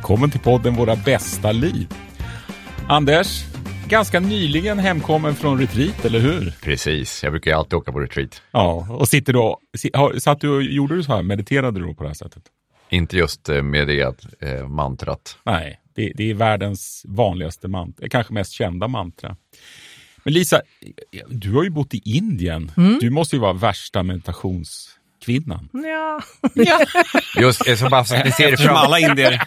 Välkommen till podden Våra bästa liv. Anders, ganska nyligen hemkommen från retreat, eller hur? Precis, jag brukar ju alltid åka på retreat. Ja, och sitter då, satt du och gjorde du så här, mediterade du på det här sättet? Inte just eh, med det eh, mantrat. Nej, det, det, är världens vanligaste mantra, kanske mest kända mantra. Men Lisa, du har ju bott i Indien. Mm. Du måste ju vara värsta meditations kvinnan. Ja. ja. Just, jag ska bara, ni ser det fram... alla indier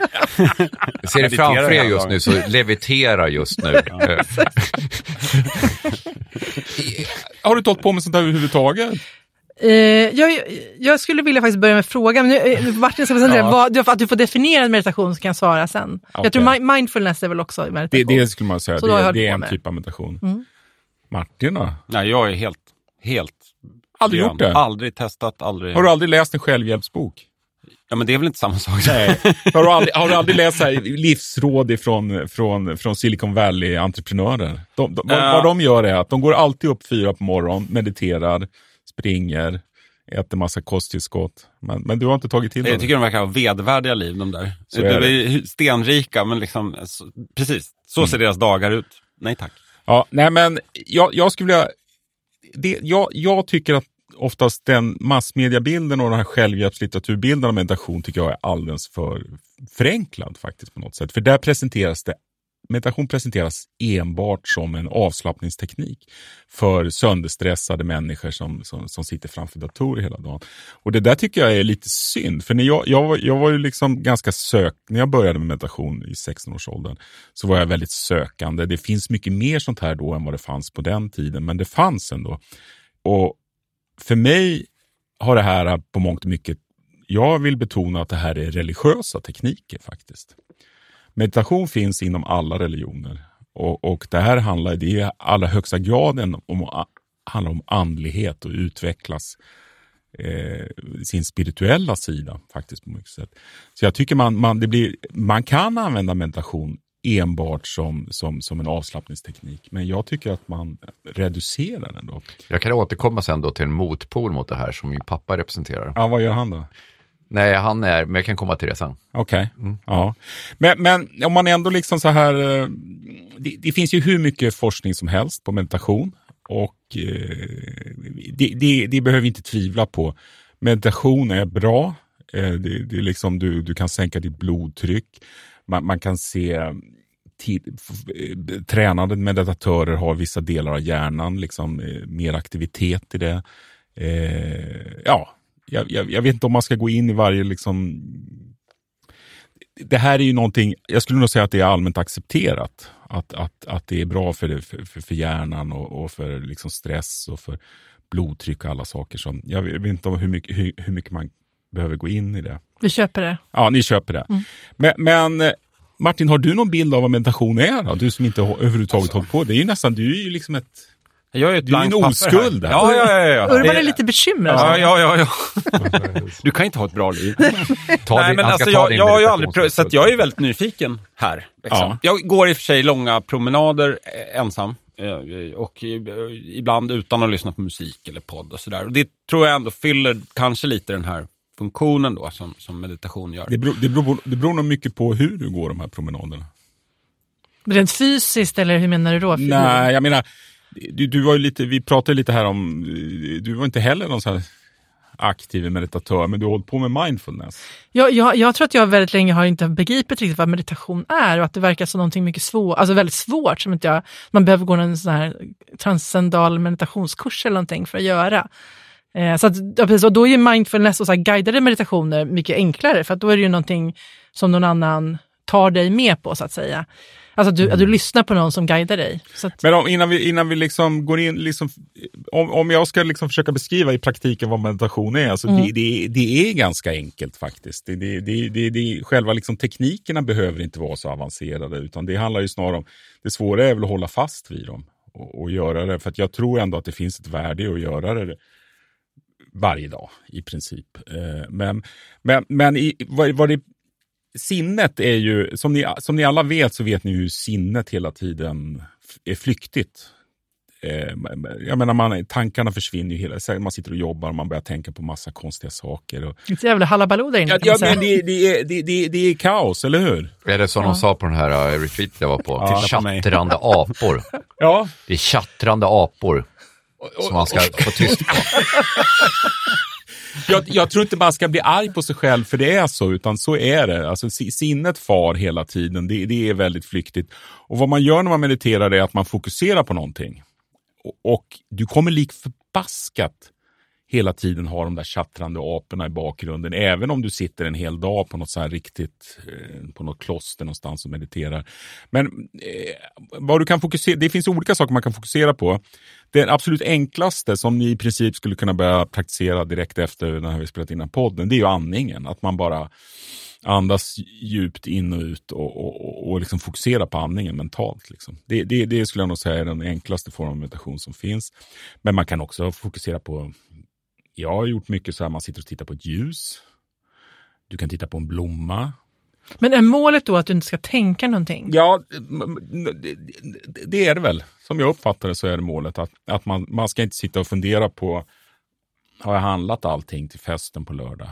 ser det framför er just nu, så leviterar just nu. har du hållit på med sånt här överhuvudtaget? Uh, jag, jag, skulle vilja faktiskt börja med frågan, men uh, Martin ska presentera, ja. vad, att du får definiera en meditation så kan jag svara sen. Okay. Jag tror mindfulness är väl också meditation. Det, det skulle man säga, det, det, är en typ av meditation. Mm. Martin då? Nej, jag är helt, helt Aldrig gjort det? Aldrig testat, aldrig. Har du aldrig läst en självhjälpsbok? Ja, men det är väl inte samma sak? Nej. Har, du aldrig, har du aldrig läst här, livsråd ifrån, från, från Silicon Valley-entreprenörer? De, de, uh. Vad de gör är att de går alltid upp fyra på morgonen, mediterar, springer, äter massa kosttillskott. Men, men du har inte tagit till det? Jag tycker de verkar ha vedvärdiga liv, de där. Så de är, är stenrika, men liksom, så, precis, så ser mm. deras dagar ut. Nej tack. Ja, nej men jag, jag skulle vilja det, jag, jag tycker att oftast den massmediabilden och den här självhjälpslitteraturbilden av meditation tycker jag är alldeles för förenklad faktiskt på något sätt. För där presenteras det meditation presenteras enbart som en avslappningsteknik för sönderstressade människor som, som, som, sitter framför datorer hela dagen. Och det där tycker jag är lite synd, för när jag, jag, jag var ju liksom ganska sök, när jag började med meditation i 16-årsåldern, så var jag väldigt sökande. Det finns mycket mer sånt här då än vad det fanns på den tiden, men det fanns ändå. Och för mig har det här på mångt och mycket, jag vill betona att det här är religiösa tekniker faktiskt. Meditation finns inom alla religioner och, och det här handlar det är i allra högsta grad om, handlar om andlighet och utvecklas eh, sin spirituella sida faktiskt på mycket sätt. Så jag tycker man, man, det blir, man kan använda meditation enbart som, som, som en avslappningsteknik. Men jag tycker att man reducerar den då. Jag kan återkomma sen då till en motpol mot det här som min pappa representerar. Ja, vad gör han då? Nej, han är, men jag kan komma till det sen. Okej, okay. mm. ja. Men, men om man ändå liksom så här, eh, det, det, finns ju hur mycket forskning som helst på meditation och eh, det, det, det, behöver vi inte tvivla på. Meditation är bra, eh, det, det är liksom du, du kan sänka ditt blodtryck, man, man kan se tid, tränande meditatörer har vissa delar av hjärnan, liksom, eh, mer aktivitet i det. Eh, ja, jag, jag, jag, vet inte om man ska gå in i varje liksom... Det här är ju någonting, jag skulle nog säga att det är allmänt accepterat. Att, att, att det är bra för, för, för hjärnan och, och, för liksom stress och för blodtryck och alla saker. Som, jag vet inte hur mycket, hur, hur mycket man behöver gå in i det. Vi köper det. Ja, ni köper det. Mm. Men, men, Martin, har du någon bild av vad meditation är? Då? Du som inte har, överhuvudtaget alltså. hållit på. Det är ju nästan, du är ju liksom ett jag är ett du är en oskuld här. Ja, ja, ja, ja. Urban är lite bekymrad. Ja, ja, ja, ja. Du kan inte ha ett bra liv. Nej, men alltså, jag, jag har ju aldrig prövat, så jag är väldigt nyfiken här. Liksom. Ja. Jag går i och för sig långa promenader eh, ensam. Eh, och ibland utan att lyssna på musik eller podd och sådär. Det tror jag ändå fyller kanske lite den här funktionen då som, som meditation gör. Det beror, det, beror, det beror nog mycket på hur du går de här promenaderna. Rent fysiskt eller hur menar du då? Nej, jag menar du, du var lite, vi pratade lite här om, du var inte heller någon sån här aktiv meditatör, men du har hållit på med mindfulness. Jag, jag, jag tror att jag väldigt länge har inte begripit riktigt vad meditation är och att det verkar som någonting mycket svårt, alltså väldigt svårt som inte jag, man behöver gå en sån här transcendal meditationskurs eller någonting för att göra. Eh, så att, ja, precis, och då är ju mindfulness och så guidade meditationer mycket enklare, för då är det ju någonting som någon annan tar dig med på så att säga. Alltså att du, mm. att du lyssnar på någon som guidar dig. Att... Men om, innan vi, innan vi liksom går in, liksom, om, om jag ska liksom försöka beskriva i praktiken vad meditation är, alltså mm. det, det, det, är ganska enkelt faktiskt. Det, det, det, det, det, själva liksom teknikerna behöver inte vara så avancerade, utan det handlar ju snarare om, det svåra är väl att hålla fast vid dem och, och göra det. För att jag tror ändå att det finns ett värde i att göra det varje dag i princip. Eh, men, men, men i, vad, vad det sinnet är ju, som ni, som ni alla vet så vet ni hur sinnet hela tiden är flyktigt. Eh, jag menar, man, tankarna försvinner ju hela Man sitter och jobbar och man börjar tänka på massa konstiga saker. Och... Det är jävla halabaloo där inne. Ja, ja men det, det, är, det, det, det är kaos, eller hur? Är det som ja. de sa på den här uh, retreat jag var på? Ja, Tjattrande apor. ja. Det är tjattrande apor som man ska få tyst på. jag, jag, tror inte man ska bli arg på sig själv för det är så, utan så är det. Alltså, sinnet far hela tiden, det, det är väldigt flyktigt. Och vad man gör när man mediterar är att man fokuserar på någonting. Och, och du kommer lik förbaskat hela tiden ha de där tjattrande aporna i bakgrunden, även om du sitter en hel dag på något så här riktigt, eh, på något kloster någonstans och mediterar. Men eh, vad du kan fokusera, det finns olika saker man kan fokusera på. Det absolut enklaste som ni i princip skulle kunna börja praktisera direkt efter när vi spelat in den podden, det är ju andningen. Att man bara andas djupt in och ut och, och, och, och liksom fokusera på andningen mentalt. Liksom. Det, det, det skulle jag nog säga är den enklaste formen av meditation som finns. Men man kan också fokusera på jag har gjort mycket så här, man sitter och tittar på ett ljus. Du kan titta på en blomma. Men är målet då att du inte ska tänka någonting? Ja, det är det väl. Som jag uppfattar det så är det målet att, att man, man ska inte sitta och fundera på har jag handlat allting till festen på lördag?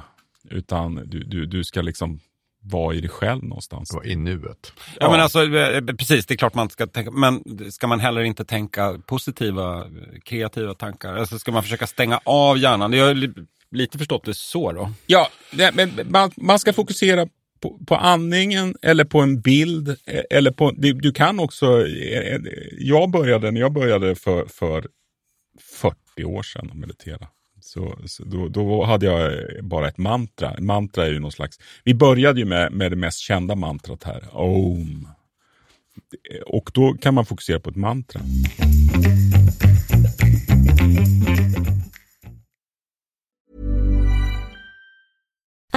Utan du, du, du ska liksom vara i dig själv någonstans. Vara i nuet. Ja, ja, men alltså eh, precis, det är klart man ska tänka, men ska man heller inte tänka positiva, kreativa tankar? Alltså ska man försöka stänga av hjärnan? Jag har lite förstått det så då. Ja, det, men man, man ska fokusera på, på, andningen eller på en bild. Eh, eller på, du, du kan också, eh, jag började, när jag började för, för 40 år sedan att meditera. Så, så då, då, hade jag eh, bara ett mantra. Mantra är ju någon slags... Vi började ju med, med det mest kända mantrat här, Om. Och då kan man fokusera på ett mantra.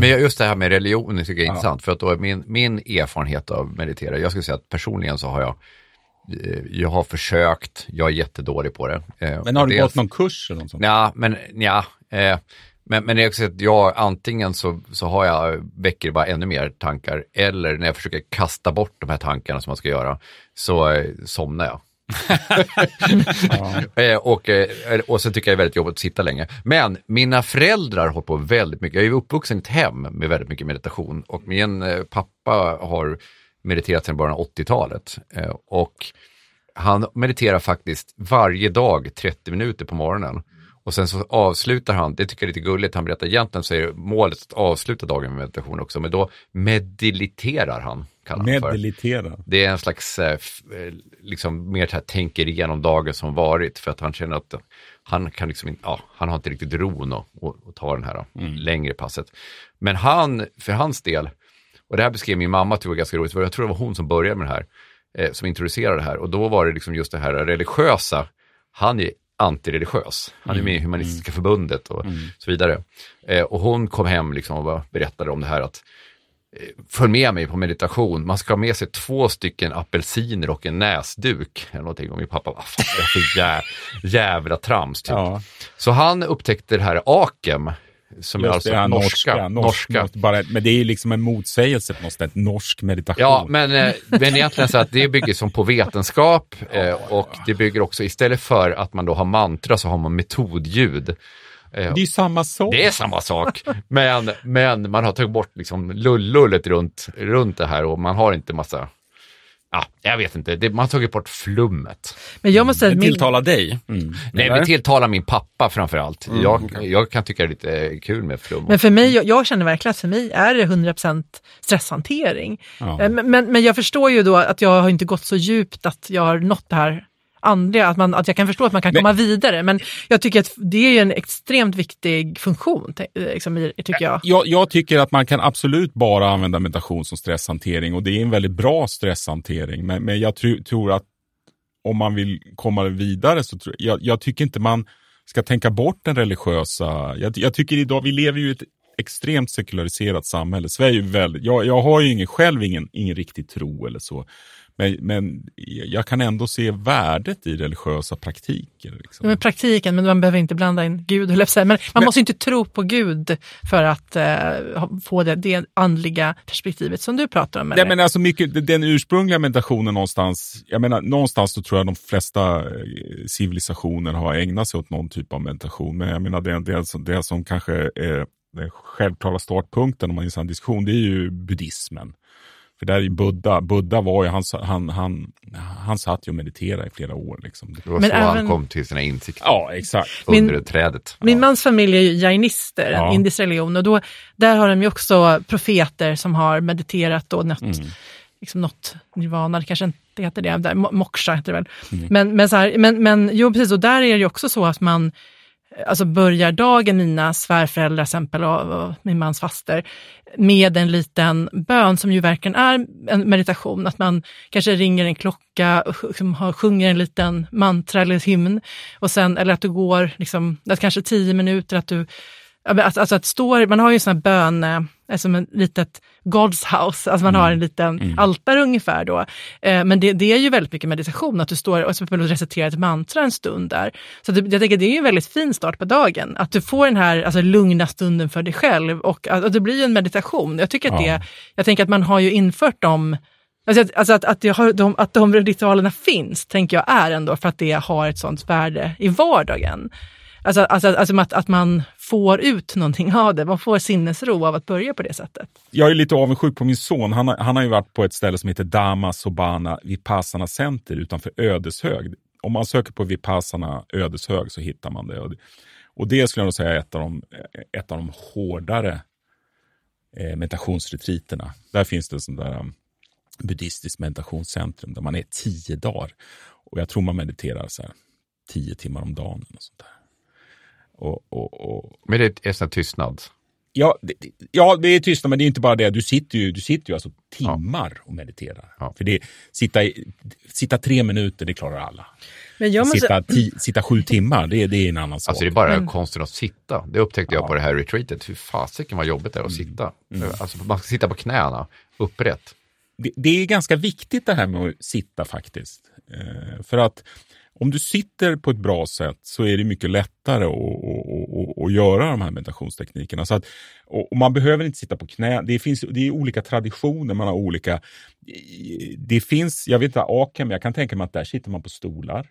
Men just det här med religion tycker jag är ja. intressant, för att då är min, min erfarenhet av meditera, jag skulle säga att personligen så har jag eh, jag har försökt, jag är jättedålig på det. Eh, men har du gått någon kurs eller något sånt? Ja, men ja, eh, men, men jag att jag antingen så, så har jag, väcker bara ännu mer tankar eller när jag försöker kasta bort de här tankarna som man ska göra så somnar jag ja. Eh, och, eh, och sen tycker jag det är väldigt jobbigt att sitta länge. Men mina föräldrar har på väldigt mycket, jag är uppvuxen i ett hem med väldigt mycket meditation och min eh, pappa har mediterat sedan början av 80-talet. Och han mediterar faktiskt varje dag 30 minuter på morgonen. Och sen så avslutar han, det tycker jag är lite gulligt, han berättar egentligen så är målet att avsluta dagen med meditation också, men då mediliterar han. Medilitera. Det är en slags, eh, eh, liksom mer här, tänker igenom dagen som varit för att han känner att han kan liksom inte, ja, han har inte riktigt ron att, att ta den här mm. längre passet. Men han, för hans del, och det här beskrev min mamma, det var ganska roligt, för jag tror det var hon som började med det här, eh, som introducerade det här, och då var det liksom just det här religiösa, han är antireligiös. Han är med i Humanistiska förbundet och mm. så vidare. Eh, och hon kom hem liksom och berättade om det här att eh, följ med mig på meditation. Man ska ha med sig två stycken apelsiner och en näsduk. Eller någonting. Och min pappa, vad fan är det för jä jävla trams? Typ. Ja. Så han upptäckte det här Akem, som Just är alltså det, norska. norska, norska. bara, men det är liksom en motsägelse på något sätt, norsk meditation. Ja, men, eh, men egentligen så att det bygger som på vetenskap eh, och det bygger också, istället för att man då har mantra så har man metodljud. Eh, det är samma sak. Det är samma sak, men, men man har tagit bort liksom lullullet runt, runt det här och man har inte massa Ja, jag vet inte, det, man har tagit bort flummet. Men jag måste säga det tilltalar dig? Mm. Nej, det tilltalar min pappa framför allt. Mm. Jag, jag kan tycka det är lite kul med flum. Men för mig, jag, jag känner verkligen att för mig är det 100% stresshantering. Ja. Eh, men, men jag förstår ju då att jag har inte gått så djupt att jag har nått det här andliga, att, man, att jag kan förstå att man kan men, komma vidare. Men jag tycker att det är en extremt viktig funktion, liksom, tycker jag. jag. Jag tycker att man kan absolut bara använda meditation som stresshantering och det är en väldigt bra stresshantering. Men, men jag tr tror att om man vill komma vidare så tror jag, jag tycker inte man ska tänka bort den religiösa. Jag, jag tycker idag, vi lever ju i ett extremt sekulariserat samhälle. Sverige är väldigt, jag, jag har ju ingen, själv ingen, ingen riktig tro eller så. Men, men jag kan ändå se värdet i religiösa praktiker. Liksom. Ja, men praktiken, men man behöver inte blanda in Gud, eller men man men, måste inte tro på Gud för att uh, få det, det andliga perspektivet som du pratar om. Nej, men alltså mycket, den ursprungliga meditationen någonstans, jag menar någonstans så tror jag de flesta eh, civilisationer har ägnat sig åt någon typ av meditation. Men jag menar det, det, som, det som kanske är den självklara startpunkten om man i en diskussion, det är ju buddhismen. För där är Buddha, Buddha var ju, han, han, han, han satt ju och mediterade i flera år. Liksom. Det var Men så även... han kom till sina insikter. Ja, exakt. Under min, trädet. Min mans familj är ju jainister, ja. en indisk religion. Och då, där har de ju också profeter som har mediterat och nått, mm. liksom något nirvana, det kanske inte heter det, där, moksha heter det väl. Mm. Men, men, så här, men, men jo, precis, och där är det ju också så att man alltså börjar dagen, mina svärföräldrar exempel och, och min mans faster, med en liten bön som ju verkligen är en meditation. Att man kanske ringer en klocka och liksom, sjunger en liten mantra eller hymn. Och sen, eller att du går liksom, att kanske tio minuter, att du Alltså, alltså att står, man har ju en sån här bön, alltså ett litet God's house, alltså man mm. har en liten mm. altare ungefär då. Eh, men det, det, är ju väldigt mycket meditation, att du står och, och reciterar ett mantra en stund där. Så det, jag tänker det är en väldigt fin start på dagen, att du får den här alltså, lugna stunden för dig själv och att det blir en meditation. Jag tycker att ja. det, jag tänker att man har ju infört dem Alltså att, alltså att, att, har, de, att de ritualerna finns, tänker jag är ändå för att det har ett sånt värde i vardagen. Alltså, alltså, alltså att, att man får ut någonting av det. Man får sinnesro av att börja på det sättet. Jag är lite avundsjuk på min son. Han har, han har ju varit på ett ställe som heter Dama Sobana Vipassana Center utanför Ödeshög. Om man söker på Vipassana Ödeshög så hittar man det. Och det skulle jag nog säga är ett av de, ett av de hårdare meditationsretreaterna. meditationsretriterna. Där finns det sånt där um, buddhistiskt meditationscentrum där man är tio dagar. Och jag tror man mediterar så här, tio timmar om dagen. Och sånt där. Och, och, och... Men det är sån tystnad? Ja det, ja, det är tystnad, men det är inte bara det. Du sitter ju, du sitter ju alltså timmar ja. och mediterar. Ja. För det, sitta, sitta tre minuter, det klarar alla. Men jag måste... sitta, ti, sitta sju timmar, det, det är en annan sak. Alltså det är bara men... konsten att sitta. Det upptäckte jag på det här retreatet. Hur fasiken vad jobbigt det är att mm. sitta. Mm. Alltså man ska sitta på knäna, upprätt. Det, det, är ganska viktigt det här med att sitta faktiskt. Eh, för att om du sitter på ett bra sätt så är det mycket lättare att, att, att, att göra de här meditationsteknikerna. Så att, och man behöver inte sitta på knä. Det, finns, det är olika traditioner, man har olika... Det finns, jag vet inte, Akem, jag kan tänka mig att där sitter man på stolar.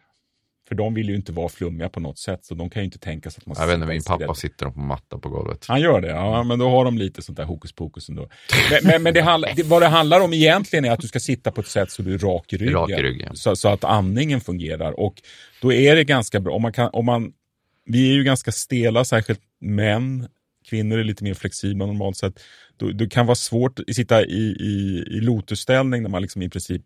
För de vill ju inte vara flummiga på något sätt, så de kan ju inte tänka sig att man... Jag vet inte, min pappa sitter på matta på golvet. Han gör det, ja, men då har de lite sånt där hokus pokus ändå. Men, men, men det handla, det, vad det handlar om egentligen är att du ska sitta på ett sätt så du är rak i ryggen. Rak i ryggen. Så, så, att andningen fungerar. Och då är det ganska bra, om man kan, om man, vi är ju ganska stela, särskilt män. Kvinnor är lite mer flexibla normalt sett. Det kan vara svårt att sitta i, i, i lotusställning när man liksom i princip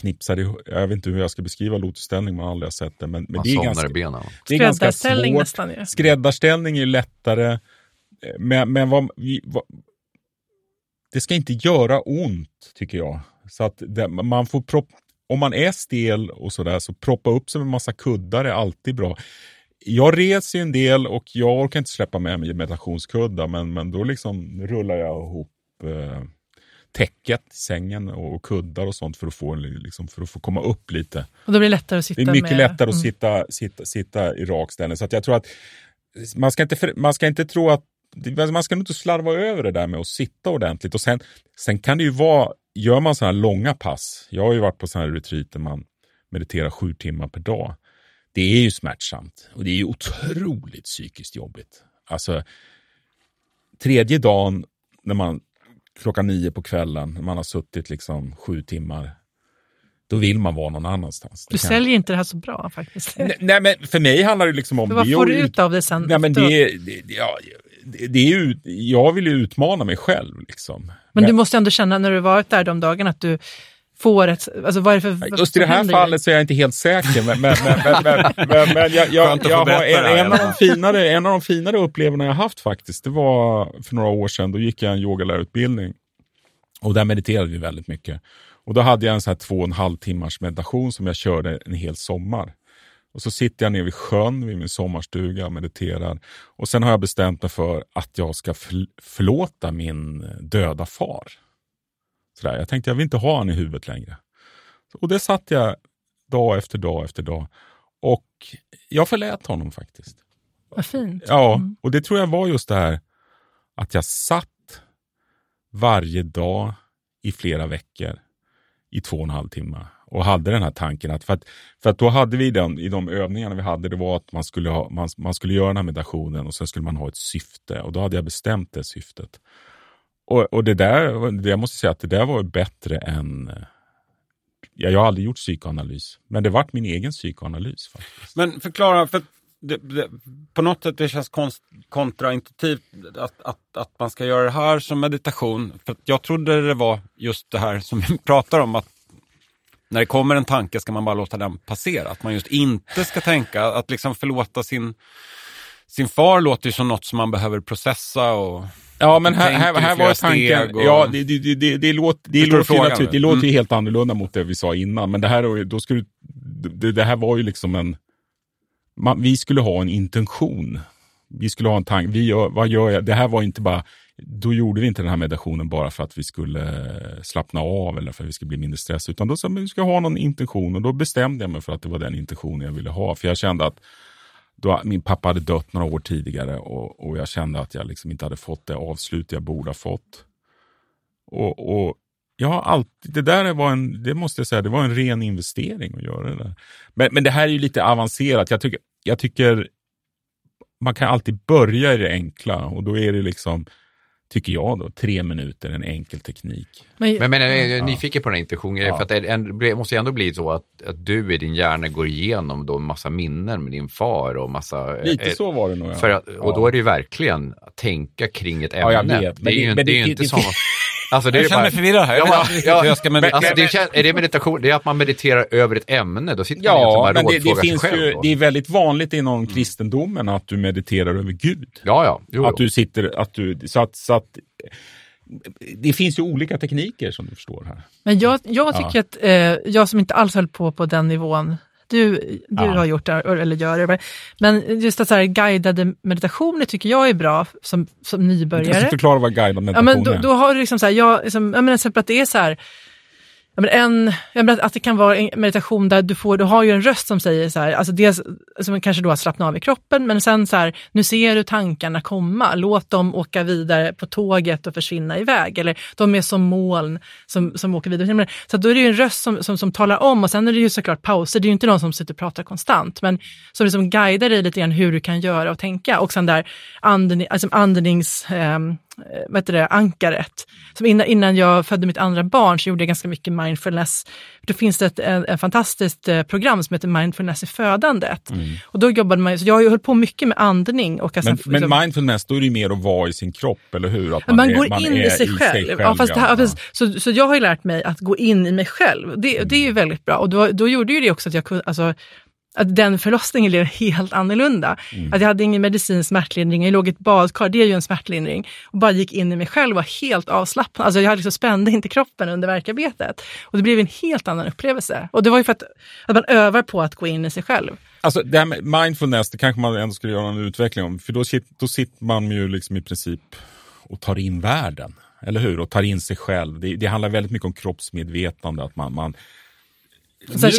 knipsar ihop. Jag vet inte hur jag ska beskriva lotusställning, man har aldrig sett det. Men, men det är ganska, benen. Det är ganska svårt. Nästan, ja. Skräddarställning är lättare. Men, men vad, vad, det ska inte göra ont, tycker jag. Så att det, man får prop, om man är stel och sådär så proppa upp sig med massa kuddar är alltid bra. Jag reser ju en del och jag orkar inte släppa med mig meditationskuddar men, men då liksom rullar jag ihop eh, täcket i sängen och kuddar och sånt för att få, liksom, för att få komma upp lite. Och då blir det lättare att sitta Det är mycket med... lättare att mm. sitta, sitta, sitta i rak ställning. Så jag tror att man ska inte, man ska inte tro att man ska inte slarva över det där med att sitta ordentligt. Och sen, sen kan det ju vara, gör man sådana här långa pass, jag har ju varit på sådana här retreat där man mediterar sju timmar per dag. Det är ju smärtsamt och det är ju otroligt psykiskt jobbigt. Alltså, tredje dagen när man klockan nio på kvällen, man har suttit liksom sju timmar, då vill man vara någon annanstans. Du säljer inte det här så bra faktiskt. Nej, nej men för mig handlar det liksom om... vad får du ut av det sen? Nej, men det, det, ja, det är ju, jag vill ju utmana mig själv. Liksom. Men, men du måste ändå känna när du varit där de dagarna att du får ett... Alltså vad är det för, Just i det här fallet så är jag inte helt säker. Men, men, men, men, men jag, jag, jag har en, en, av de finare, en av de finare upplevelserna jag haft faktiskt, det var för några år sedan. Då gick jag en yogalärarutbildning och där mediterade vi väldigt mycket. Och då hade jag en sån här två och en halv timmars meditation som jag körde en hel sommar. Och så sitter jag nere vid sjön vid min sommarstuga och mediterar. Och sen har jag bestämt mig för att jag ska förlåta min döda far. Sådär. Jag tänkte jag vill inte ha honom i huvudet längre. Och det satt jag dag efter dag efter dag. Och jag förlät honom faktiskt. Vad fint. Ja, mm. och det tror jag var just det här att jag satt varje dag i flera veckor i två och en halv timme och hade den här tanken att, för att, för att då hade vi den, i de övningarna vi hade, det var att man skulle, ha, man, man skulle göra den här meditationen och sen skulle man ha ett syfte och då hade jag bestämt det syftet. Och, och det där, det jag måste säga att det där var bättre än Ja, jag har aldrig gjort psykoanalys, men det vart min egen psykoanalys. Faktiskt. Men förklara, för det, det, på något sätt det känns konst, kontraintuitivt att, att, att man ska göra det här som meditation. För jag trodde det var just det här som vi pratar om, att när det kommer en tanke ska man bara låta den passera. Att man just inte ska tänka, att liksom förlåta sin, sin far låter ju som något som man behöver processa och Ja, men här, här, här var tanken, och... ja, det, det, det, det, låter, det låter, ju, naturligt, det låter mm. ju helt annorlunda mot det vi sa innan, men det här, då skulle, det, det här var ju liksom en, man, vi skulle ha en intention. Vi skulle ha en tanke, vi gör, vad gör jag? Det här var inte bara, då gjorde vi inte den här meditationen bara för att vi skulle slappna av eller för att vi skulle bli mindre stressade, utan då sa vi ska ha någon intention och då bestämde jag mig för att det var den intentionen jag ville ha. För jag kände att då, min pappa hade dött några år tidigare och, och jag kände att jag liksom inte hade fått det avslut jag borde ha fått. Och, och jag har alltid, det där var en, det måste jag säga, det var en ren investering att göra det där. Men, men det här är ju lite avancerat. Jag tycker, jag tycker man kan alltid börja i det enkla och då är det liksom tycker jag då, tre minuter, en enkel teknik. Men, men, men jag är nyfiken på den här intentionen, ja. för att det, det måste ju ändå bli så att, att du i din hjärna går igenom då en massa minnen med din far och massa... Lite eh, så var det nog. Ja. För att, och då är det ju verkligen att tänka kring ett ämne. Ja, jag vet. Det är ju, det, det, är ju inte som... Alltså, det jag känner mig förvirrad här. Ja, ja, jag ska meditera. Alltså, det är, är det meditation? Det är att man mediterar över ett ämne? Då sitter ja, man men det, det finns själv. Ju, det är väldigt vanligt inom mm. kristendomen att du mediterar över Gud. Ja, ja. Jo, att du sitter, att du, så att, så att det finns ju olika tekniker som du förstår här. Men jag, jag tycker ja. att eh, jag som inte alls höll på på den nivån du, du ja. har gjort det, eller gör det. Men just att så här, guidade meditationer tycker jag är bra som, som nybörjare. Du kan förklara vad guidad meditation ja, men då, är. Då har du liksom så här, jag, liksom, jag menar, att det är så här, Ja, men en, menar, att det kan vara en meditation där du får, du har ju en röst som säger så här, alltså dels som kanske då har slappnat av i kroppen, men sen så här, nu ser du tankarna komma, låt dem åka vidare på tåget och försvinna iväg. Eller de är som moln som, som åker vidare. Så då är det ju en röst som, som, som talar om och sen är det ju såklart pauser, det är ju inte någon som sitter och pratar konstant, men som liksom guidar dig lite grann hur du kan göra och tänka. Och sen där andning, alltså andnings... Eh, vad heter det, ankaret. Som innan, innan jag födde mitt andra barn så gjorde jag ganska mycket mindfulness. Då finns det ett, ett, ett fantastiskt eh, program som heter Mindfulness i födandet. Mm. Och då jobbade man, så jag har ju hållit på mycket med andning. Och men, men liksom, mindfulness, då är det mer att vara i sin kropp, eller hur? Att man, man är, går man in i sig, i själv. själv. Ja, fast ja. Här, så, så jag har ju lärt mig att gå in i mig själv. Det, mm. det är ju väldigt bra. Och då, då gjorde ju det också att jag kunde, alltså, att den förlossningen blev helt annorlunda. Mm. Att jag hade ingen medicinsk smärtlindring, jag låg i ett badkar, det är ju en smärtlindring. Och bara gick in i mig själv och var helt avslappnad. Alltså jag liksom spände inte kroppen under verkarbetet. Och det blev en helt annan upplevelse. Och det var ju för att, att man övar på att gå in i sig själv. Alltså det här med mindfulness, det kanske man ändå skulle göra en utveckling om. För då, då sitter man ju liksom i princip och tar in världen. Eller hur? Och tar in sig själv. Det, det handlar väldigt mycket om kroppsmedvetande. Att man, man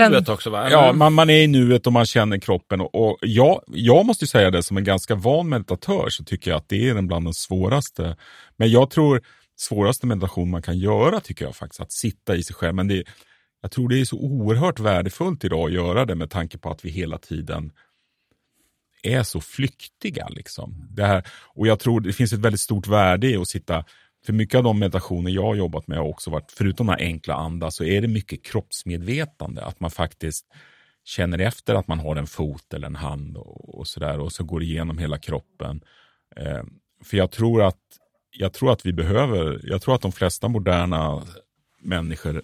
nuet också va? Ja, man, man är i nuet och man känner kroppen. Och, och jag, jag måste säga det, som en ganska van meditatör så tycker jag att det är bland den svåraste. Men jag tror svåraste meditation man kan göra tycker jag faktiskt, att sitta i sig själv. Men det, jag tror det är så oerhört värdefullt idag att göra det med tanke på att vi hela tiden är så flyktiga. Liksom. Det här, och jag tror det finns ett väldigt stort värde i att sitta för mycket av de meditationer jag har jobbat med har också varit, förutom den här enkla anda, så är det mycket kroppsmedvetande. Att man faktiskt känner efter att man har en fot eller en hand och, och sådär och så går igenom hela kroppen. Eh, för jag tror att jag tror att vi behöver, jag tror att de flesta moderna människor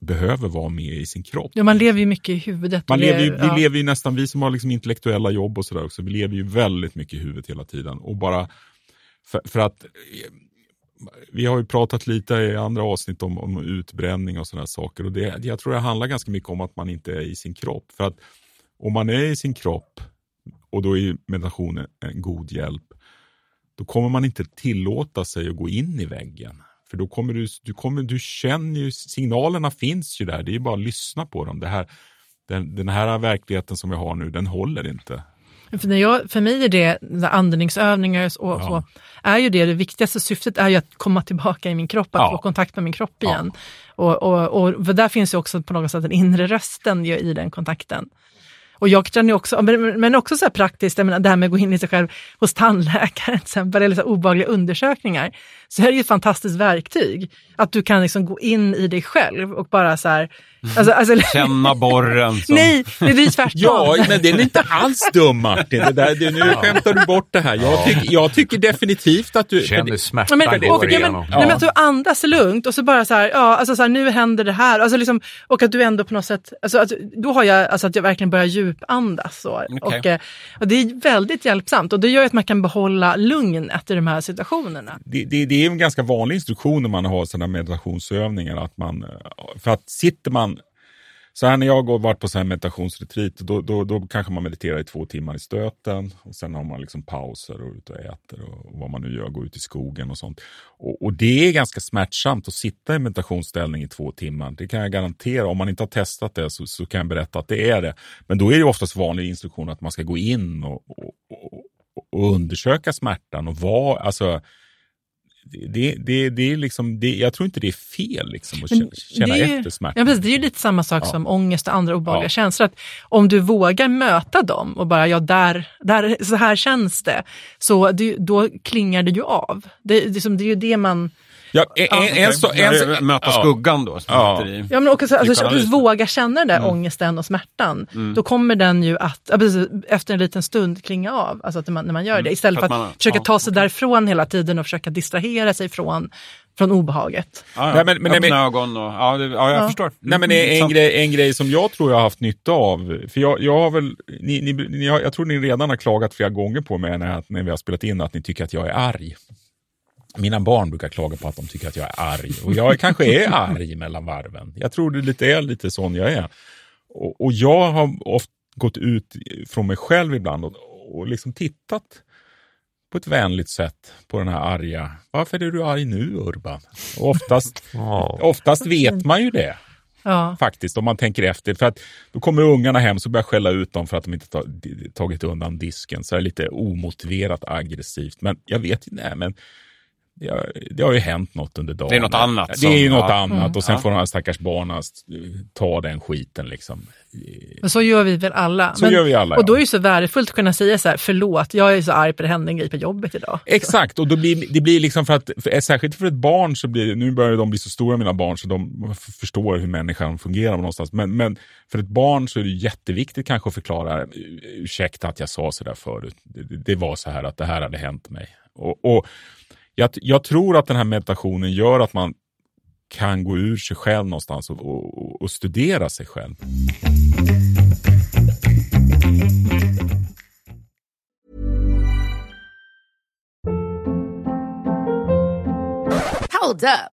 behöver vara med i sin kropp. Ja, man lever ju mycket i huvudet. Man lever ju, ja. Vi lever ju nästan, vi som har liksom intellektuella jobb och sådär också, vi lever ju väldigt mycket i huvudet hela tiden. Och bara för, för att vi har ju pratat lite i andra avsnitt om, om utbränning och sådana saker. Och det, jag tror det handlar ganska mycket om att man inte är i sin kropp. För att om man är i sin kropp och då är meditationen en god hjälp, då kommer man inte tillåta sig att gå in i väggen. För då kommer du, du, kommer, du känner ju, signalerna finns ju där, det är bara att lyssna på dem. Det här, den, den här verkligheten som vi har nu, den håller inte. För, när jag, för mig är det, andningsövningar och ja. så, är ju det, det viktigaste syftet är ju att komma tillbaka i min kropp, att ja. få kontakt med min kropp igen. Ja. Och, och, och, där finns ju också på något sätt den inre rösten i den kontakten. Och jag känner också, men också så här praktiskt, jag menar, det här med att gå in i sig själv hos tandläkare till exempel, eller så obehagliga undersökningar, så är det ju ett fantastiskt verktyg. Att du kan liksom gå in i dig själv och bara så här, Alltså, alltså, Känna borren. Som... Nej, det är tvärtom. ja, men den är inte alls dum Martin. Det där, det, nu ja. skämtar du bort det här. Jag, tyck, jag tycker definitivt att du... Känner smärtan men, går och, igenom. Ja, men, ja. att du andas lugnt och så bara så här, ja, alltså så här, nu händer det här. Alltså liksom, och att du ändå på något sätt, alltså, att, då har jag, alltså att jag verkligen börjar djupandas. Så. Okay. Och, eh, och det är väldigt hjälpsamt och det gör att man kan behålla lugnet i de här situationerna. Det, det, det är en ganska vanlig instruktion när man har sådana meditationsövningar. Att man, för att sitter man så här när jag har varit på så här meditationsretreat, då, då, då kanske man mediterar i två timmar i stöten och sen har man liksom pauser och ut och äter och, och vad man nu gör, går ut i skogen och sånt. Och, och, det är ganska smärtsamt att sitta i meditationsställning i två timmar. Det kan jag garantera. Om man inte har testat det så, så kan jag berätta att det är det. Men då är det oftast vanlig instruktion att man ska gå in och, och, och undersöka smärtan och vara, alltså det, det, det är liksom, det, jag tror inte det är fel liksom, att Men känna ju, efter smärta. Ja, precis, det är ju lite samma sak ja. som ångest och andra obehagliga ja. känslor. Att om du vågar möta dem och bara, ja, där, där, så här känns det, så det, då klingar det ju av. Det, det, det är ju det man Ja, en, ja, en, så, en, möta skuggan då. Ja. I, ja, men också, alltså, alltså, våga känna den där mm. ångesten och smärtan. Mm. Då kommer den ju att, efter en liten stund, klinga av. Alltså att man, när man gör mm. det. Istället för att, man, försöka ja, ta sig okay. därifrån hela tiden och försöka distrahera sig från från obehaget. Ja, ja. Nej, men, men, Öppna men, ögon och, ja, det, ja jag ja. förstår. Nej, men en, en, grej, en grej som jag tror jag har haft nytta av, för jag, jag har väl, ni, ni, ni har, jag tror ni redan har klagat flera gånger på mig när, när vi har spelat in att ni tycker att jag är arg. Mina barn brukar klaga på att de tycker att jag är arg och jag kanske är arg mellan varven. Jag tror det lite är lite sån jag är. Och, och jag har ofta gått ut från mig själv ibland och, och liksom tittat på ett vänligt sätt på den här arga. Varför är du arg nu Urban? Och oftast, oftast vet man ju det. Ja. Faktiskt, om man tänker efter. För att då kommer ungarna hem så börjar jag skälla ut dem för att de inte tagit undan disken. Så är det lite omotiverat aggressivt. Men jag vet ju, nej men det har, det har ju hänt något under dagen. Det är något annat. Det är ju något ja. annat mm. och sen ja. får de här stackars barnen ta den skiten. Liksom. Men så gör vi väl alla. Så Men, gör vi alla, Och då är det så värdefullt att kunna säga så här, förlåt, jag är så arg på det hände en grej på jobbet idag. Exakt, och då blir, det blir liksom för att, för, särskilt för ett barn så blir nu börjar de bli så stora mina barn så de förstår hur människan fungerar någonstans. Men, men för ett barn så är det jätteviktigt kanske att förklara, ursäkta att jag sa så där förut. Det, det var så här att det här hade hänt mig. och, och jag, jag, tror att den här meditationen gör att man kan gå ur sig själv någonstans och, och, och studera sig själv. Hold up.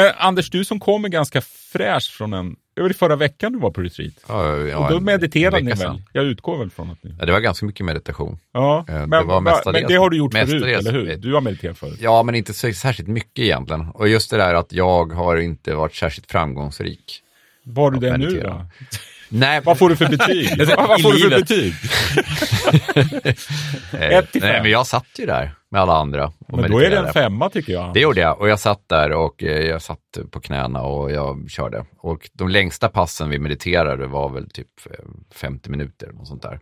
Men Anders, du som kommer ganska fräsch från en det var förra veckan du var på retreat. Ja, ja, och då mediterade ni väl? Jag utgår väl från att ni... Ja, det var ganska mycket meditation. Ja, eh, det men, var men det har du gjort förut, eller hur? Du har mediterat förut. Ja, men inte så särskilt mycket egentligen. Och just det där att jag har inte varit särskilt framgångsrik. Var du det nu då? Nej. Vad får du för betyg? Vad får du för betyg? Ett till fem. Nej, men jag satt ju där med alla andra. Men då är det en femma tycker jag. Det gjorde jag och jag satt där och eh, jag satt på knäna och jag körde. Och de längsta passen vi mediterade var väl typ 50 eh, minuter, och sånt där.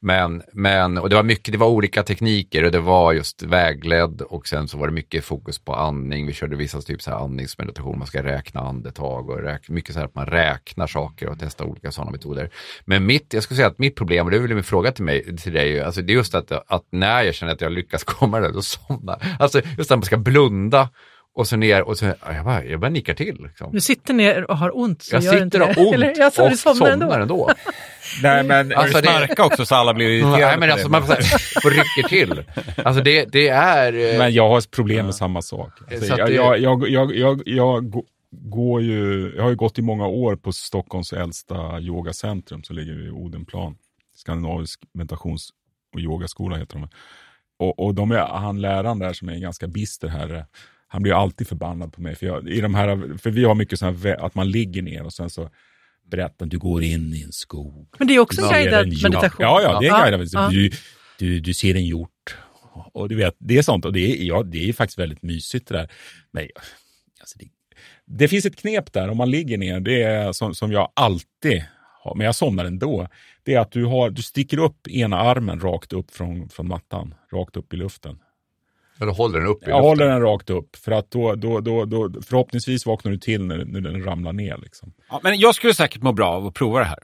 Men, men, och det var mycket, det var olika tekniker och det var just vägledd och sen så var det mycket fokus på andning. Vi körde vissa typ så här andningsmeditation, man ska räkna andetag och räkna, mycket så här att man räknar saker och testar olika sådana metoder. Men mitt, jag skulle säga att mitt problem, och det är väl min fråga till mig, till dig, alltså det är just att, att när jag känner att jag lyckas komma där, då somnar Alltså just att man ska blunda och så ner och så, jag bara, jag bara nickar till. Liksom. Du sitter ner och har ont. Så jag sitter och har ont Eller, jag och somnar ändå. Somnar ändå. Nej men alltså, det snarka också så alla blir irriterade. Nej men alltså man får, får rycker till. Alltså det, det är... Eh, men jag har problem med samma sak. Alltså, jag, jag, jag, jag, jag, jag går ju, jag har ju gått i många år på Stockholms äldsta yogacentrum som ligger i Odenplan. Skandinavisk meditations och yogaskola heter de. Och, och de är, han läraren där som är en ganska bister herre, han blir alltid förbannad på mig. För, jag, i de här, för vi har mycket så här, att man ligger ner och sen så berättar du går in i en skog. Men det är också en guidad meditation. Ja, ja, det är en guidad meditation. Du, du, du ser en hjort. Och du vet, det är sånt och det är, ja, det är faktiskt väldigt mysigt det där. Men alltså det, det finns ett knep där om man ligger ner, det är som, som jag alltid har, men jag somnar ändå. Det är att du, har, du sticker upp ena armen rakt upp från, från mattan, rakt upp i luften. Eller håller den upp i Jag luften? håller den rakt upp. För att då, då, då, då förhoppningsvis vaknar du till när, när den ramlar ner. Liksom. Ja, men jag skulle säkert må bra av att prova det här.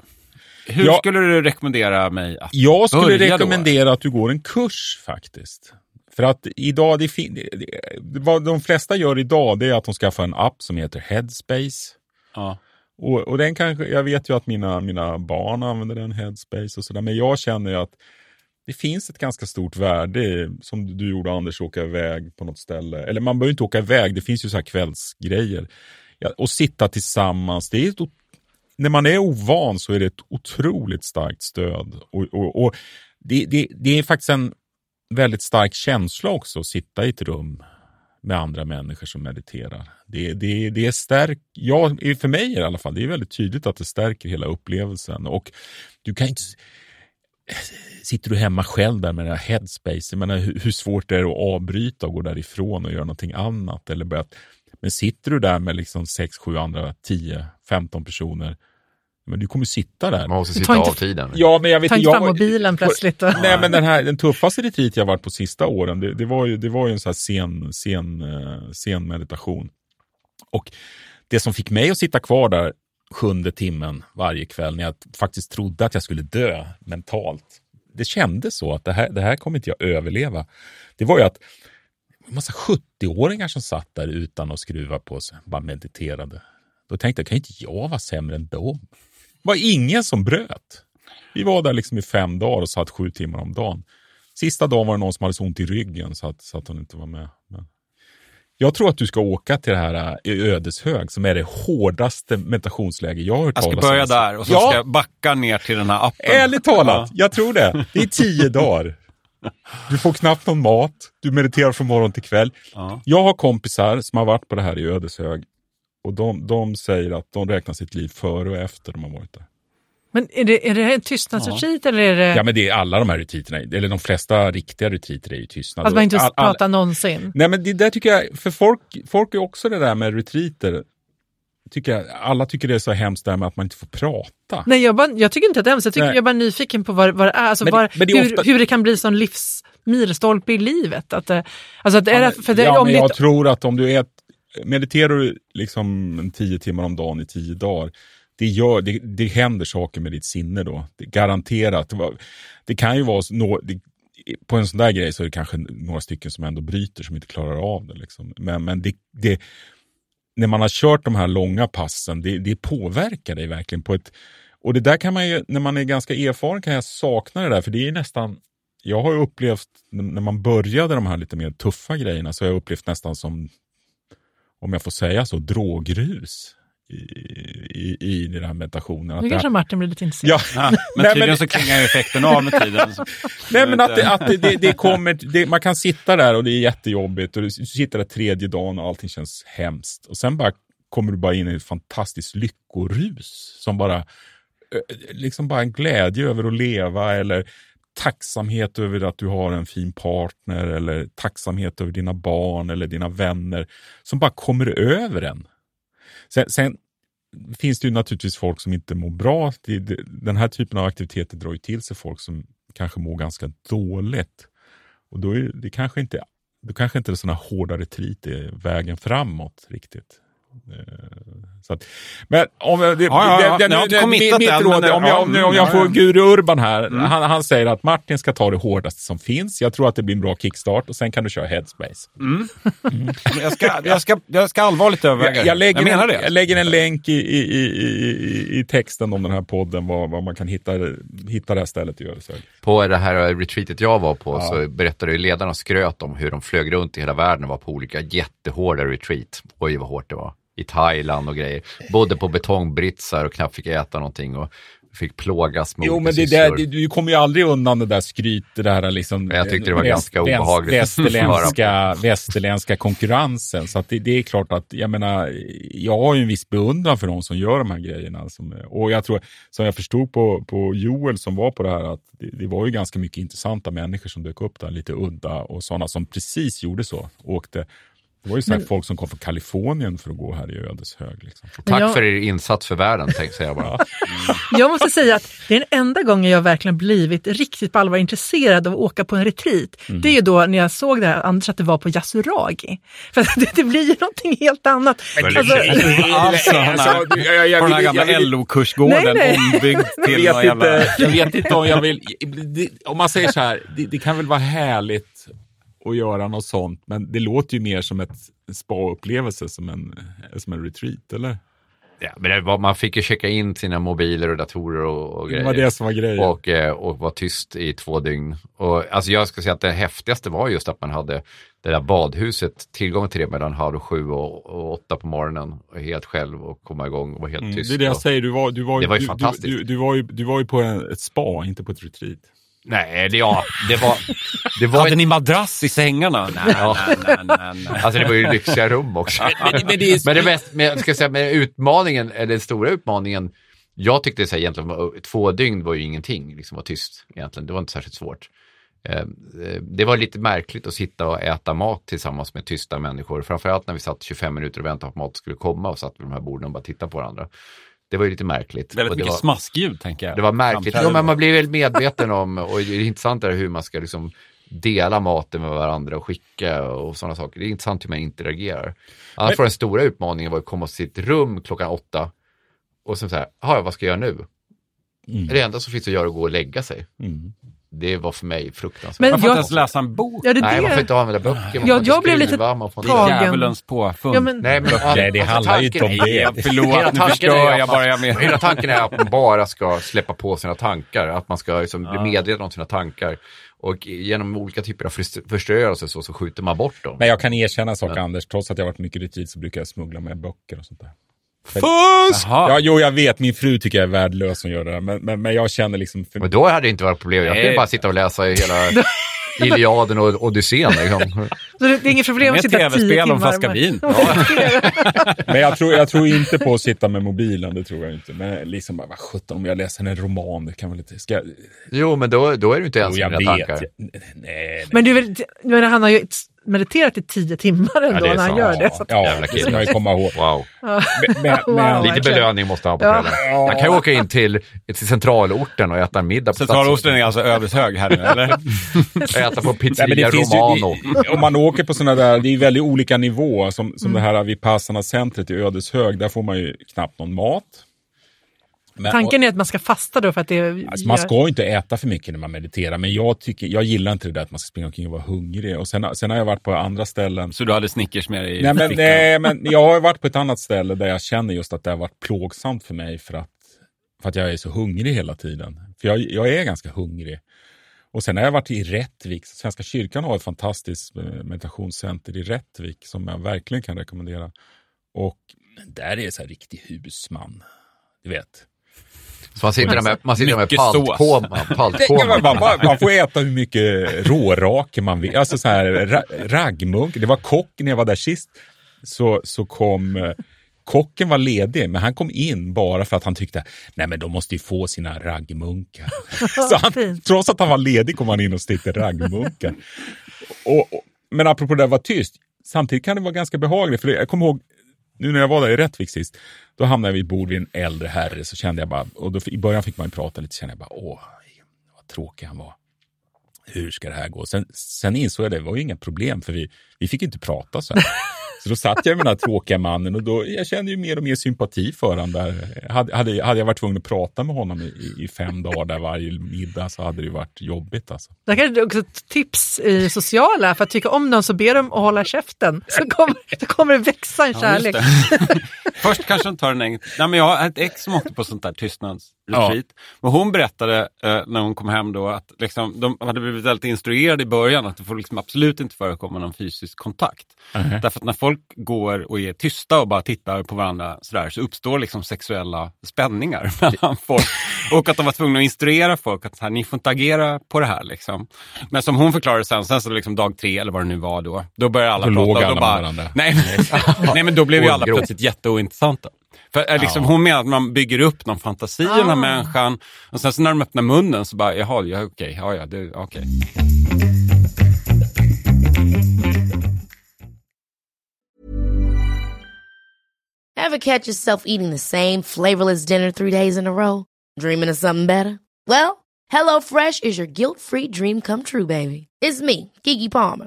Hur ja, skulle du rekommendera mig att Jag skulle rekommendera då? att du går en kurs faktiskt. För att idag, det, det, vad de flesta gör idag det är att de skaffar en app som heter Headspace. Ja. Och, och den kanske, jag vet ju att mina, mina barn använder den Headspace och sådär, men jag känner ju att det finns ett ganska stort värde som du gjorde Anders, åka iväg på något ställe. Eller man behöver inte åka iväg, det finns ju så här kvällsgrejer. Ja, och sitta tillsammans, det är ett, när man är ovan så är det ett otroligt starkt stöd. Och, och, och det, det, det, är faktiskt en väldigt stark känsla också att sitta i ett rum med andra människor som mediterar. Det, det, det är stärk, ja, för mig i alla fall, det är väldigt tydligt att det stärker hela upplevelsen. Och du kan inte sitter du hemma själv där med den här headspace, jag menar, hur, hur svårt det är att avbryta och gå därifrån och göra någonting annat. Eller börja, men sitter du där med liksom 6, 7 andra, 10, 15 personer, men du kommer sitta där. Man måste sitta av tiden. Ja, men jag vet, Ta inte fram mobilen plötsligt. Och... Nej, men den, här, den tuffaste retreat jag varit på sista åren, det, det, var, ju, det var ju en sån här sen, sen, uh, sen meditation. Och det som fick mig att sitta kvar där sjunde timmen varje kväll när jag faktiskt trodde att jag skulle dö mentalt. det kändes så att det här, det här kommer inte jag överleva. Det var ju att en massa 70-åringar som satt där utan att skruva på sig, bara mediterade. Då tänkte jag, kan inte jag vara sämre än dem? Var ingen som bröt. Vi var där liksom i fem dagar och satt sju timmar om dagen. Sista dagen var det någon som hade så ont i ryggen så att, så att hon inte var med. Men jag tror att du ska åka till det här i äh, Ödeshög som är det hårdaste meditationsläge jag har hört talas om. Jag ska börja där och så ja. ska jag backa ner till den här appen. Ärligt talat, ja. jag tror det. Det är tio dagar. Du får knappt någon mat, du mediterar från morgon till kväll. Ja. Jag har kompisar som har varit på det här i Ödeshög och de, de säger att de räknar sitt liv före och efter de har varit där. Men är det, är det en tystnadsretreat ja. eller är det... Ja men det är alla de här retreaterna, eller de flesta riktiga retreater är ju tystnad. Att man inte all, pratar all... någonsin? Nej men det där tycker jag, för folk, folk är också det där med retreater, tycker jag, alla tycker det är så hemskt där med att man inte får prata. Nej jag, bara, jag tycker inte att det är hemskt, jag, tycker, jag är bara nyfiken på vad, vad det är, alltså men, var, men det är hur, ofta... hur det kan bli sån livs milstolpe i livet. Att, alltså att är ja, men, för det, ja, men jag tror att om du är, mediterar du liksom tio timmar om dagen i tio dagar, det, gör, det, det händer saker med ditt sinne då. Det, garanterat. Det, det kan ju vara no, det, på en sån där grej så är det kanske några stycken som ändå bryter som inte klarar av det. Liksom. Men, men det, det, när man har kört de här långa passen, det, det påverkar dig verkligen på ett... Och det där kan man ju, när man är ganska erfaren kan jag sakna det där, för det är nästan... Jag har upplevt, när man började de här lite mer tuffa grejerna, så har jag upplevt nästan som, om jag får säga så, drogrus i, i, den här meditationen. Nu kanske Martin blir lite intresserad. Ja. men Nej, tydligen men, så klingar effekten av med tiden. Nej, men att, det, att det, det kommer, det, man kan sitta där och det är jättejobbigt och du sitter där tredje dagen och allting känns hemskt. Och sen bara kommer du bara in i ett fantastiskt lyckorus som bara, liksom bara en glädje över att leva eller tacksamhet över att du har en fin partner eller tacksamhet över dina barn eller dina vänner som bara kommer över en. Sen, sen finns det ju naturligtvis folk som inte mår bra. Den här typen av aktiviteter drar ju till sig folk som kanske mår ganska dåligt. Och då är det kanske inte, då kanske inte sådana hårda retreat är vägen framåt riktigt. Eh, så att, men om jag, det, ja, ja, råd, om jag, om, om jag får Guru Urban här, mm. han, han, säger att Martin ska ta det hårdaste som finns. Jag tror att det blir en bra kickstart och sen kan du köra headspace. Mm. Mm. jag, ska, jag, ska, jag ska allvarligt överväga jag, jag, lägger jag menar en, det. Jag lägger en länk i, i, i, i, i texten om den här podden, var, var man kan hitta, hitta det här stället i Ödeshög. På det här retreatet jag var på så berättade ledarna skröt om hur de flög runt i hela världen och var på olika jättehårda retreat. Oj vad hårt det var i Thailand och grejer. Bodde på betongbritsar och knappt fick äta någonting och fick plågas med Jo, men det där, du kommer ju aldrig undan det där skryt, det här liksom... Jag tyckte det var väst, ganska obehagligt. Västerländska, västerländska konkurrensen. Så det, det, är klart att, jag menar, jag har ju en viss beundran för de som gör de här grejerna. Som, och jag tror, som jag förstod på, på Joel som var på det här, att det, det var ju ganska mycket intressanta människor som dök upp där, lite udda och sådana som precis gjorde så. Åkte det var ju så men, folk som kom från Kalifornien för att gå här i Ödeshög. Liksom. Tack jag, för er insats för världen, tänkte jag bara. Mm. Jag måste säga att det är den enda gången jag verkligen blivit riktigt på allvar intresserad av att åka på en retreat. Mm. Det är ju då när jag såg det här, Anders, att det var på Yasuragi. För det, det blir ju någonting helt annat. Men, alltså, alltså, alltså, jag, jag, på den här gamla LO-kursgården ombyggd till jag vet, inte, jag vet inte om jag vill... Det, om man säger så här, det, det kan väl vara härligt att göra något sånt. Men det låter ju mer som ett spa-upplevelse, som en, som en retreat, eller? Ja, men var, man fick ju checka in sina mobiler och datorer och, och grejer. Det var det som var grejen. Och, eh, och vara tyst i två dygn. Och, alltså jag ska säga att det häftigaste var just att man hade det där badhuset, tillgång till det mellan halv sju och, och åtta på morgonen. Och helt själv och komma igång och vara helt mm, tyst. Det är det jag säger, du var, du var, det var ju du, fantastiskt. Du, du, du, var ju, du var ju på ett spa, inte på ett retreat. Nej, det, ja, det var... Det var Hade ett... ni madrass i sängarna? Nej, ja. nej, nej, nej, nej, Alltså det var ju lyxiga rum också. men, men, det, är... men det mest, men, ska säga, med utmaningen, eller den stora utmaningen, jag tyckte så här, egentligen två dygn var ju ingenting, liksom var tyst egentligen. Det var inte särskilt svårt. Eh, eh, det var lite märkligt att sitta och äta mat tillsammans med tysta människor. Framförallt när vi satt 25 minuter och väntade på att mat skulle komma och satt vid de här borden och bara tittade på varandra. Det var ju lite märkligt. Väldigt mycket var, smaskljud tänker jag. Det var märkligt. Ja, men man blir väldigt medveten om, och det är intressant är hur man ska liksom dela maten med varandra och skicka och sådana saker. Det är intressant hur man interagerar. Annars var den stora utmaningen var att komma till sitt rum klockan åtta och sen så här, vad ska jag göra nu? Mm. Det enda som finns att göra är att gå och lägga sig. Mm. Det var för mig fruktansvärt. Men man får jag, inte ens läsa en bok. Ja, det Nej, det. man får inte använda böcker. Ja, jag blev lite djävulens påfund. Ja, men... Nej, men, Nej, det handlar ju inte om det. Förlåt, nu förstör jag bara. Jag med. Hela tanken är att man bara ska släppa på sina tankar. Att man ska liksom bli medveten om sina tankar. Och genom olika typer av förstörelse så, så skjuter man bort dem. Men jag kan erkänna en sak. Anders. Trots att jag varit mycket retreat så brukar jag smuggla med böcker och sånt där. Fusk! Ja, jo, jag vet. Min fru tycker jag är värdelös som gör det där. Men, men, men jag känner liksom... För... Men då hade det inte varit problem. Jag skulle bara sitta och läsa hela Iliaden och Odysseen. Liksom. Så det är inget problem att sitta tio timmar? tv-spel om flaska vin. men jag tror, jag tror inte på att sitta med mobilen, det tror jag inte. Men liksom bara, vad sjutton om jag läser en roman, det kan väl inte... Ska... Jo, men då, då är du inte ens med dina tankar. Nej, nej. Men du, men han har ju mediterat i tio timmar ändå ja, när han gör det. Så ja, Jävla det ska ju komma ihåg. Wow. Men, men, wow, Lite belöning måste han ha på ja. Han kan ju åka in till, till centralorten och äta en middag på Centralorten är alltså Ödeshög här nu, eller? äta på pizzeria Nej, Romano. Ju, om man åker på sådana där, det är väldigt olika nivåer. Som, som mm. det här Vipassana-centret i Ödeshög, där får man ju knappt någon mat. Men, Tanken är att man ska fasta då för att det... Alltså, man ska inte äta för mycket när man mediterar, men jag, tycker, jag gillar inte det där att man ska springa omkring och vara hungrig. Och sen, sen har jag varit på andra ställen. Så du hade Snickers med dig i nej, men, nej, men jag har varit på ett annat ställe där jag känner just att det har varit plågsamt för mig för att, för att jag är så hungrig hela tiden. För jag, jag är ganska hungrig. Och sen har jag varit i Rättvik. Svenska kyrkan har ett fantastiskt eh, meditationscenter i Rättvik som jag verkligen kan rekommendera. Och där är så här riktig husman. Du vet, så man sitter där med, man sitter med paltkoma. Man, man, man får äta hur mycket rårake man vill. Alltså så här ra, raggmunk. Det var kock när jag var där sist. Så, så kom eh, kocken var ledig, men han kom in bara för att han tyckte nej men de måste ju få sina raggmunkar. så han, trots att han var ledig kom han in och stekte raggmunkar. Och, och, men apropå det att vara tyst, samtidigt kan det vara ganska behagligt. För jag kommer ihåg nu när jag var där i Rättvik sist, då hamnade jag vid ett bord vid en äldre herre, så kände jag bara, och då, i början fick man ju prata lite, så kände jag bara, åh, vad tråkig han var. Hur ska det här gå? Sen, sen insåg jag att det var ju inga problem, för vi, vi fick inte prata så här. Så då satt jag med den här tråkiga mannen och då, jag kände ju mer och mer sympati för honom. Där. Hade, hade, hade jag varit tvungen att prata med honom i, i fem dagar där varje middag så hade det varit jobbigt. Alltså. Det här är också ett tips i sociala, för att tycka om någon så ber dem att hålla käften. Så kommer, så kommer det växa en kärlek. Ja, Först kanske de tar en engelsk... Nej, men jag har ett ex som åkte på sånt där tystnads retreat. Ja. Men hon berättade eh, när hon kom hem då att liksom, de hade blivit väldigt instruerade i början att det får liksom absolut inte förekomma någon fysisk kontakt. Uh -huh. Därför att när folk går och är tysta och bara tittar på varandra sådär, så uppstår liksom sexuella spänningar mellan folk. Och att de var tvungna att instruera folk att här, ni får inte agera på det här. Liksom. Men som hon förklarade sen, sen så liksom dag tre eller vad det nu var då, då började alla då prata. Alla och bara, nej, nej, men då blev ju alla plötsligt jätteointressanta. För eh, liksom, ja. Hon menar att man bygger upp någon fantasi i ah. den här människan och sen så när de öppnar munnen så bara, jaha, ja, okej, ja, ja, det, okej. Have catch yourself eating the same flavorless dinner three days in a row? Dreaming of something better? Well, hello fresh is your guilt free dream come true baby. It's me, Gigi Palmer.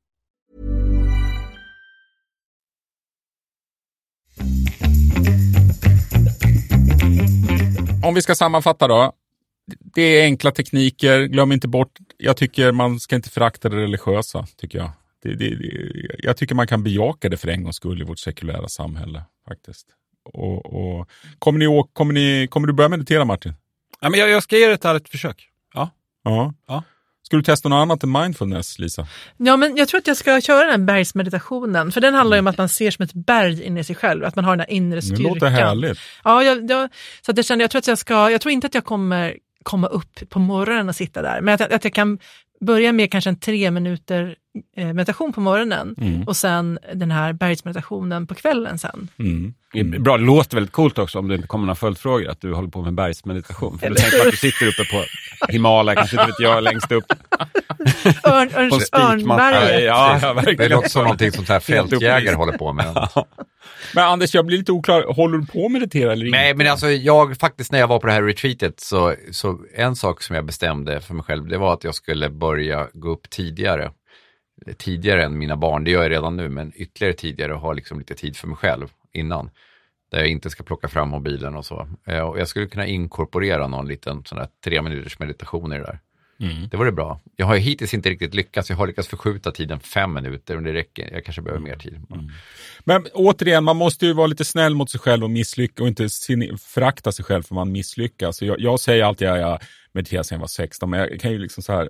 Om vi ska sammanfatta då. Det är enkla tekniker, glöm inte bort, jag tycker man ska inte förakta det religiösa, tycker jag. Det, det, det, jag tycker man kan bejaka det för en gångs skull i vårt sekulära samhälle. faktiskt. Och, och, kommer, ni, kommer, ni, kommer du börja meditera Martin? Ja, men jag, jag ska ge det ett ärligt försök. Ja. ja. ja. Ska du testa något annat än mindfulness, Lisa? Ja, men jag tror att jag ska köra den bergsmeditationen. För den handlar ju om att man ser som ett berg inne i sig själv, att man har den här inre styrkan. Det låter härligt. Ja, jag, jag, så att jag kände, jag tror att jag ska, jag tror inte att jag kommer komma upp på morgonen och sitta där, men att, att jag kan börja med kanske en tre minuter eh, meditation på morgonen mm. och sen den här bergsmeditationen på kvällen sen. Mm. Mm. Bra, det låter väldigt coolt också om det inte kommer några följdfrågor att du håller på med bergsmeditation. För du tänker att du sitter uppe på Himalaya, kanske inte vet jag, längst upp. Örn, örn, örnberget. Ja, ja, verkligen. Det låter som någonting som så här fältjägare håller på med. Men Anders, jag blir lite oklar. Håller du på att meditera eller inte? Nej, men alltså jag faktiskt när jag var på det här retreatet så, så en sak som jag bestämde för mig själv, det var att jag skulle börja gå upp tidigare. Tidigare än mina barn, det gör jag redan nu, men ytterligare tidigare och ha liksom lite tid för mig själv innan. Där jag inte ska plocka fram mobilen och så. Eh, och jag skulle kunna inkorporera någon liten sån där tre minuters meditation i det där. Mm. Det vore bra. Jag har ju hittills inte riktigt lyckats. Jag har lyckats förskjuta tiden fem minuter och det räcker. Jag kanske behöver mer tid. Mm. Men återigen, man måste ju vara lite snäll mot sig själv och misslyckas och inte förakta sig själv för man misslyckas. Jag, jag säger alltid att jag mediterar sedan jag var 16, men jag kan ju liksom så här,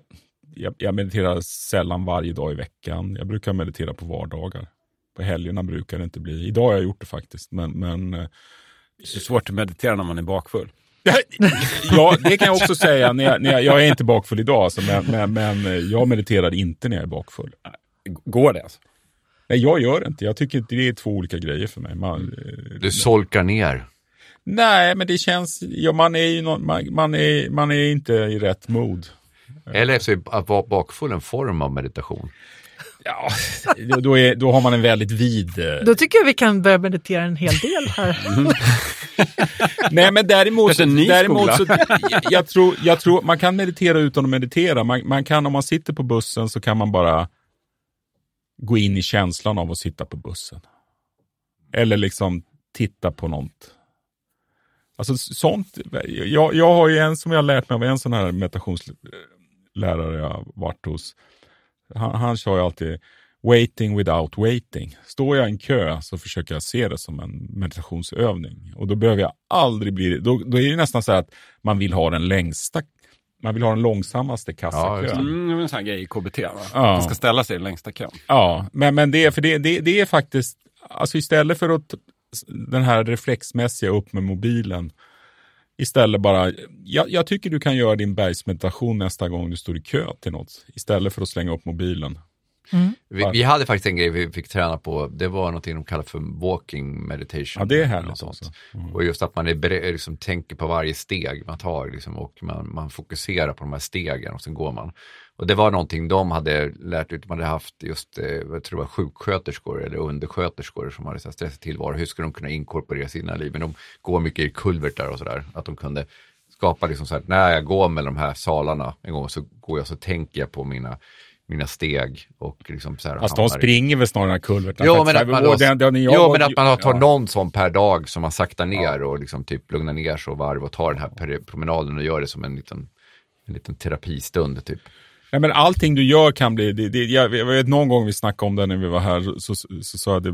jag, jag mediterar sällan varje dag i veckan. Jag brukar meditera på vardagar. På helgerna brukar det inte bli. Idag har jag gjort det faktiskt, men, men eh, det är svårt att meditera när man är bakfull. ja, det kan jag också säga. När jag, när jag, jag är inte bakfull idag, alltså, men, men, men, jag mediterar inte när jag är bakfull. Går det? Alltså? Nej, jag gör det inte. Jag tycker det är två olika grejer för mig. Man, du solkar ner? Nej, men det känns... Ja, man, är ju någon, man, man, är, man är inte i rätt mod. Eller så är att vara bakfull en form av meditation? Ja, då, är, då har man en väldigt vid... Eh, då tycker jag vi kan börja meditera en hel del här. Mm. Nej, men däremot, däremot så, jag, tror, jag tror man kan meditera utan att meditera. Man, man kan, om man sitter på bussen så kan man bara gå in i känslan av att sitta på bussen. Eller liksom titta på något. Alltså sånt. Jag, jag har ju en som jag lärt mig av en sån här meditationslärare jag varit hos. Han, han sa ju alltid waiting without waiting. Står jag i en kö så försöker jag se det som en meditationsövning. Och då behöver jag aldrig bli då, då är det nästan så att man vill ha den längsta man vill ha den långsammaste kassakön. Ja, mm, en sån här grej i KBT, va? Ja. Man ska ställa sig i längsta kön. Ja, men, men det, för det, det, det är faktiskt, alltså istället för att den här reflexmässiga upp med mobilen, istället bara, jag, jag tycker du kan göra din bergsmeditation nästa gång du står i kö till något, istället för att slänga upp mobilen. Mm. Vi, vi, hade faktiskt en grej vi fick träna på, det var något de kallar för walking meditation. Ja, det är härligt sånt. Mm. Och just att man är liksom, tänker på varje steg man tar liksom, och man, man fokuserar på de här stegen och sen går man. Och det var någonting de hade lärt ut, man hade haft just, eh, jag tror det var sjuksköterskor eller undersköterskor som hade stressat tillvaro, hur skulle de kunna inkorporera sina liv? Men de går mycket i kulvertar och sådär, att de kunde skapa liksom så här, när jag går mellan de här salarna en gång så går jag så tänker jag på mina mina steg och liksom så här. Alltså de springer väl snarare kulverten? Jo, men att man, då, den, den jo, men att man tar ja. någon sån per dag som man saktar ner ja. och liksom typ lugnar ner sig och varv och tar den här promenaden och gör det som en liten, en liten terapistund typ. Ja, men allting du gör kan bli, det, det, jag, jag vet någon gång vi snackade om det när vi var här, så sa jag det,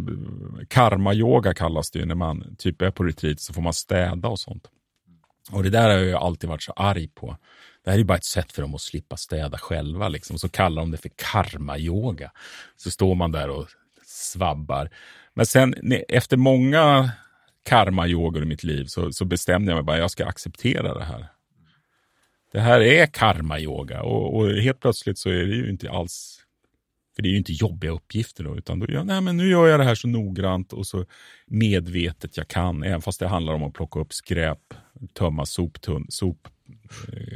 karma-yoga kallas det ju när man typ är på retreat så får man städa och sånt. Och det där har jag alltid varit så arg på. Det här är bara ett sätt för dem att slippa städa själva. Liksom. Så kallar de det för karma-yoga. Så står man där och svabbar. Men sen efter många karma-yogor i mitt liv så, så bestämde jag mig bara att jag ska acceptera det här. Det här är karma-yoga och, och, helt plötsligt så är det ju inte alls för det är ju inte jobbiga uppgifter då, utan då, ja, nej, men nu gör jag det här så noggrant och så medvetet jag kan, även fast det handlar om att plocka upp skräp, tömma soptun, sop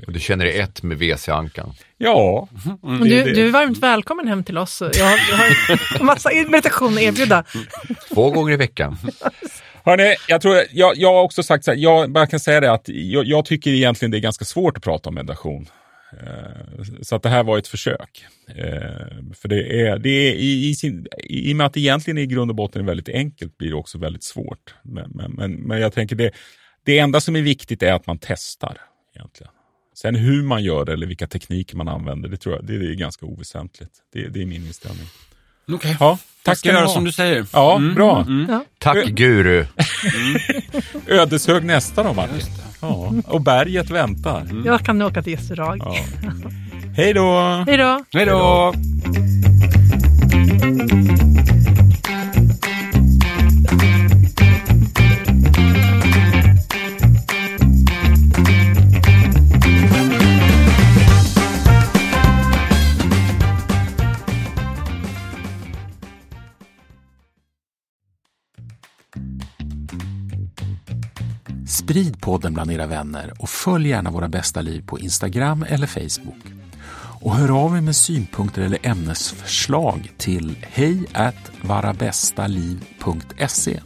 och du känner dig ett med WC-ankan? Ja. Mm. Du, du, är varmt välkommen hem till oss. Jag har, jag har massa meditation att erbjuda. Två gånger i veckan. Hörrni, jag, tror, jag, jag har också sagt så här, jag bara kan säga det att jag, jag, tycker egentligen det är ganska svårt att prata om meditation. Eh, så att det här var ett försök. Eh, för det är, det är i, i, sin, i och med att det egentligen i grund och botten är väldigt enkelt blir det också väldigt svårt. Men, men, men, men jag tänker det, det enda som är viktigt är att man testar egentligen. Sen hur man gör det eller vilka tekniker man använder, det tror jag det är ganska oväsentligt. Det, det är min inställning. Okej, okay. ja, tack ska göra som du säger. Ja, mm. bra. Mm. Ja. Tack guru. Mm. Ödeshög nästa då Martin. Ja. Och berget väntar. Jag kan åka till Gästerag. Ja. Hej då! Hej då! Hej då! Sprid podden bland era vänner och följ gärna Våra bästa liv på Instagram eller Facebook. Och hör av er med synpunkter eller ämnesförslag till hej varabästaliv.se